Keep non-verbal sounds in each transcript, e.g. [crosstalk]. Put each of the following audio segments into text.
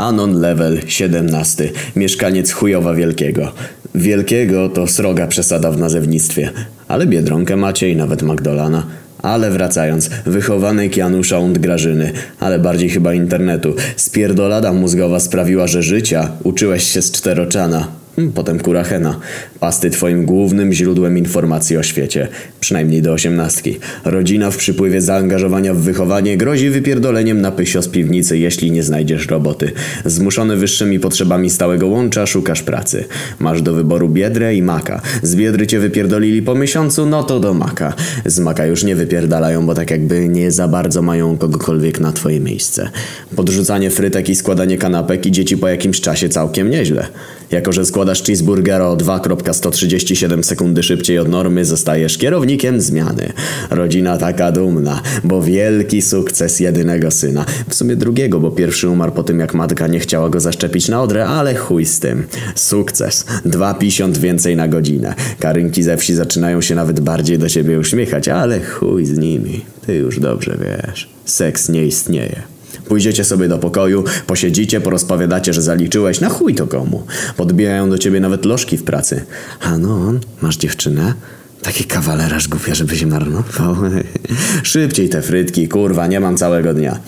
Anon level 17. Mieszkaniec chujowa wielkiego. Wielkiego to sroga przesada w nazewnictwie. Ale Biedronkę macie i nawet Magdolana. Ale wracając, wychowanek Janusza und Grażyny, ale bardziej chyba internetu. Spierdolada mózgowa sprawiła, że życia uczyłeś się z czteroczana. Hmm, Potem kurachena. Pasty twoim głównym źródłem informacji o świecie. Przynajmniej do osiemnastki. Rodzina w przypływie zaangażowania w wychowanie grozi wypierdoleniem na pysio z piwnicy, jeśli nie znajdziesz roboty. Zmuszony wyższymi potrzebami stałego łącza szukasz pracy. Masz do wyboru biedrę i maka. Z biedry cię wypierdolili po miesiącu, no to do maka. Z maka już nie wypierdalają, bo tak jakby nie za bardzo mają kogokolwiek na twoje miejsce. Podrzucanie frytek i składanie kanapek idzie ci po jakimś czasie całkiem nieźle. Jako, że składasz cheeseburgera o 2.137 sekundy szybciej od normy, zostajesz kierownikiem zmiany. Rodzina taka dumna, bo wielki sukces jedynego syna. W sumie drugiego, bo pierwszy umarł po tym, jak matka nie chciała go zaszczepić na odrę, ale chuj z tym. Sukces. 2,50 więcej na godzinę. Karynki ze wsi zaczynają się nawet bardziej do ciebie uśmiechać, ale chuj z nimi. Ty już dobrze wiesz. Seks nie istnieje. Pójdziecie sobie do pokoju, posiedzicie, porozpowiadacie, że zaliczyłeś, na chuj to komu. Podbijają do ciebie nawet lożki w pracy. A no, masz dziewczynę? Taki kawaleraż głupia, żeby się marnował. [laughs] Szybciej te frytki, kurwa, nie mam całego dnia.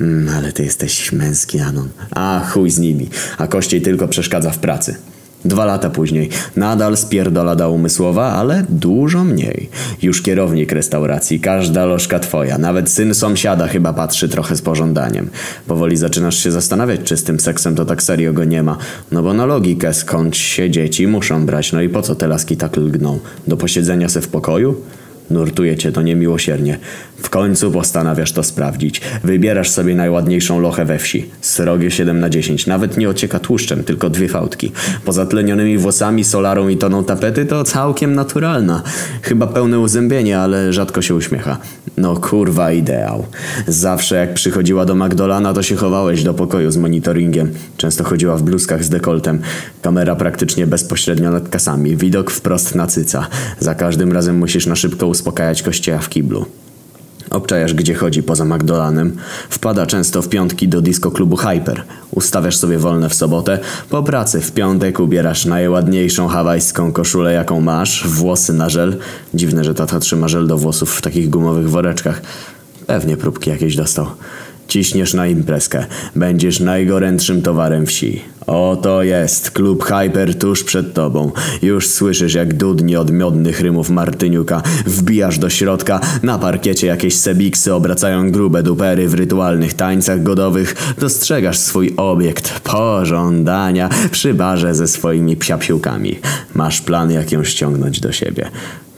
Mm, ale ty jesteś męski, Anon. A chuj z nimi, a kościej tylko przeszkadza w pracy. Dwa lata później, nadal spierdolada umysłowa, ale dużo mniej. Już kierownik restauracji, każda lożka twoja, nawet syn sąsiada chyba patrzy trochę z pożądaniem. Powoli zaczynasz się zastanawiać, czy z tym seksem to tak serio go nie ma. No bo na logikę, skąd się dzieci muszą brać, no i po co te laski tak lgną? Do posiedzenia se w pokoju? Nurtuje cię to niemiłosiernie. W końcu postanawiasz to sprawdzić. Wybierasz sobie najładniejszą lochę we wsi. Srogie 7 na 10. Nawet nie ocieka tłuszczem, tylko dwie fałdki. Poza tlenionymi włosami, solarą i toną tapety to całkiem naturalna. Chyba pełne uzębienie, ale rzadko się uśmiecha. No kurwa ideał. Zawsze jak przychodziła do Magdolana, to się chowałeś do pokoju z monitoringiem. Często chodziła w bluzkach z dekoltem. Kamera praktycznie bezpośrednio nad kasami. Widok wprost na cyca. Za każdym razem musisz na szybko uspokajać kościeja w kiblu. Obczajasz gdzie chodzi poza Magdolanem. Wpada często w piątki do disco klubu Hyper. Ustawiasz sobie wolne w sobotę. Po pracy w piątek ubierasz najładniejszą hawajską koszulę jaką masz. Włosy na żel. Dziwne, że tata trzyma żel do włosów w takich gumowych woreczkach. Pewnie próbki jakieś dostał. Ciśniesz na imprezkę. Będziesz najgorętszym towarem wsi. Oto jest klub Hyper tuż przed tobą. Już słyszysz jak dudni od miodnych rymów Martyniuka. Wbijasz do środka. Na parkiecie jakieś sebiksy obracają grube dupery w rytualnych tańcach godowych. Dostrzegasz swój obiekt pożądania przy barze ze swoimi psiapsiłkami. Masz plan jak ją ściągnąć do siebie.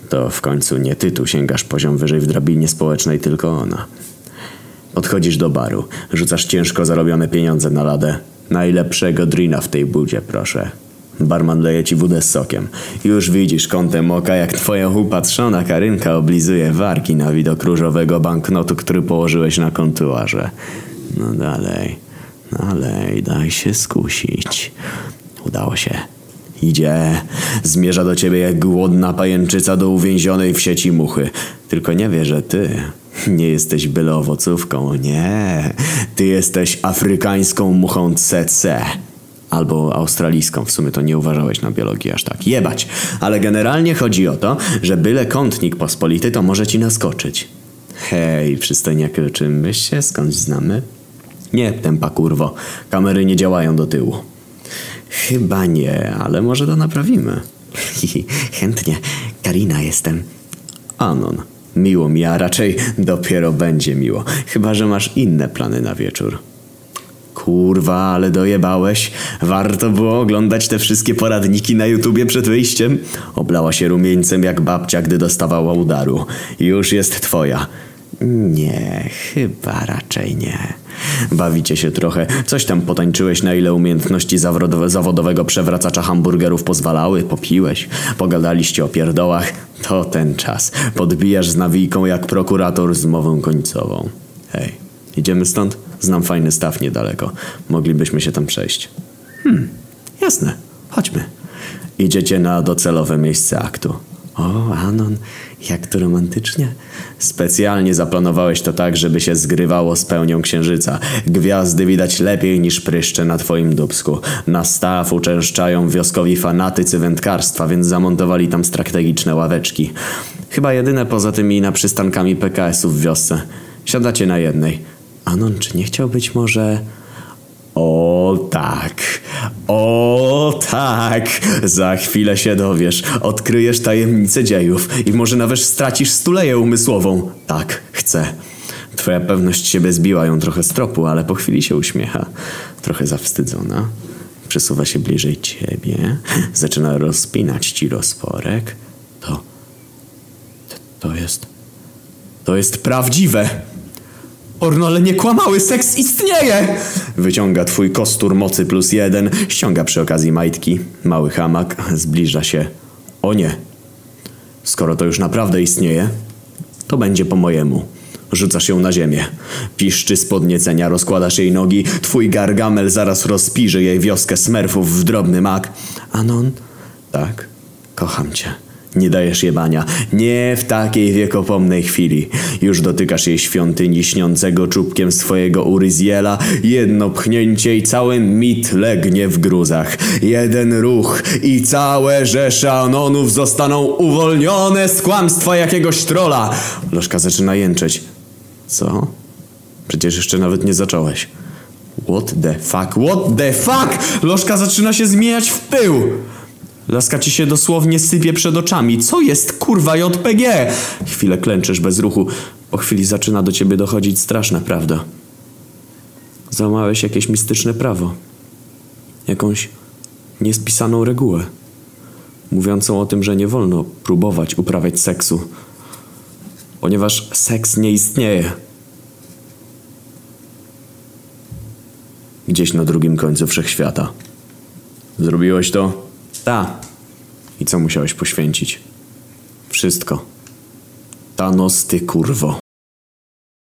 To w końcu nie ty tu sięgasz poziom wyżej w drabinie społecznej, tylko ona. Podchodzisz do baru, rzucasz ciężko zarobione pieniądze na ladę. Najlepszego drina w tej budzie, proszę. Barman leje ci wódę z sokiem. Już widzisz kątem oka, jak twoja upatrzona Karynka oblizuje warki na widok różowego banknotu, który położyłeś na kontuarze. No dalej, dalej, daj się skusić. Udało się. Idzie. Zmierza do ciebie jak głodna pajęczyca do uwięzionej w sieci muchy. Tylko nie wie, że ty nie jesteś byle owocówką. Nie. Ty jesteś afrykańską muchą CC. Albo australijską, w sumie to nie uważałeś na biologii aż tak. Jebać. Ale generalnie chodzi o to, że byle kątnik pospolity to może ci naskoczyć. Hej, przystojniaku, czy my się skądś znamy? Nie, tempa kurwo. Kamery nie działają do tyłu. Chyba nie, ale może to naprawimy. [laughs] Chętnie. Karina jestem. Anon. Miło mi, a raczej dopiero będzie miło. Chyba, że masz inne plany na wieczór. Kurwa, ale dojebałeś. Warto było oglądać te wszystkie poradniki na YouTubie przed wyjściem. Oblała się rumieńcem jak babcia, gdy dostawała udaru. Już jest twoja. Nie, chyba raczej nie. Bawicie się trochę. Coś tam potańczyłeś, na ile umiejętności zawodowe, zawodowego przewracacza hamburgerów pozwalały. Popiłeś. Pogadaliście o pierdołach. To ten czas. Podbijasz z nawijką jak prokurator z mową końcową. Hej, idziemy stąd? Znam fajny staw niedaleko. Moglibyśmy się tam przejść. Hmm, jasne. Chodźmy. Idziecie na docelowe miejsce aktu. O, Anon, jak to romantycznie. Specjalnie zaplanowałeś to tak, żeby się zgrywało z pełnią księżyca. Gwiazdy widać lepiej niż pryszcze na twoim dubsku. Na staw uczęszczają wioskowi fanatycy wędkarstwa, więc zamontowali tam strategiczne ławeczki. Chyba jedyne poza tymi na przystankami PKS-ów w wiosce. Siadacie na jednej. Anon, czy nie chciał być może... O tak, o tak, za chwilę się dowiesz, odkryjesz tajemnicę dziejów i może nawet stracisz stuleję umysłową. Tak, chcę. Twoja pewność siebie zbiła ją trochę z tropu, ale po chwili się uśmiecha. Trochę zawstydzona. Przesuwa się bliżej ciebie, zaczyna rozpinać ci rozporek. To, to, jest, to jest prawdziwe. Orno, ale nie kłamały, seks istnieje! Wyciąga twój kostur mocy plus jeden, ściąga przy okazji majtki. Mały hamak zbliża się. O nie. Skoro to już naprawdę istnieje, to będzie po mojemu. Rzucasz ją na ziemię. Piszczy z podniecenia, rozkładasz jej nogi. Twój gargamel zaraz rozpiże jej wioskę smerfów w drobny mak. Anon? Tak, kocham cię. Nie dajesz jebania. Nie w takiej wiekopomnej chwili. Już dotykasz jej świątyni śniącego czubkiem swojego uryziela. Jedno pchnięcie i cały mit legnie w gruzach. Jeden ruch i całe rzesze anonów zostaną uwolnione z kłamstwa jakiegoś trola. Lożka zaczyna jęczeć. Co? Przecież jeszcze nawet nie zacząłeś. What the fuck? What the fuck? Lożka zaczyna się zmieniać w pył. Laska ci się dosłownie sypie przed oczami. Co jest kurwa JPG? Chwilę klęczysz bez ruchu. Po chwili zaczyna do ciebie dochodzić straszna prawda. Złamałeś jakieś mistyczne prawo. Jakąś niespisaną regułę. Mówiącą o tym, że nie wolno próbować uprawiać seksu. Ponieważ seks nie istnieje. Gdzieś na drugim końcu wszechświata. Zrobiłeś to? Ta. I co musiałeś poświęcić? Wszystko. Thanos, ty kurwo.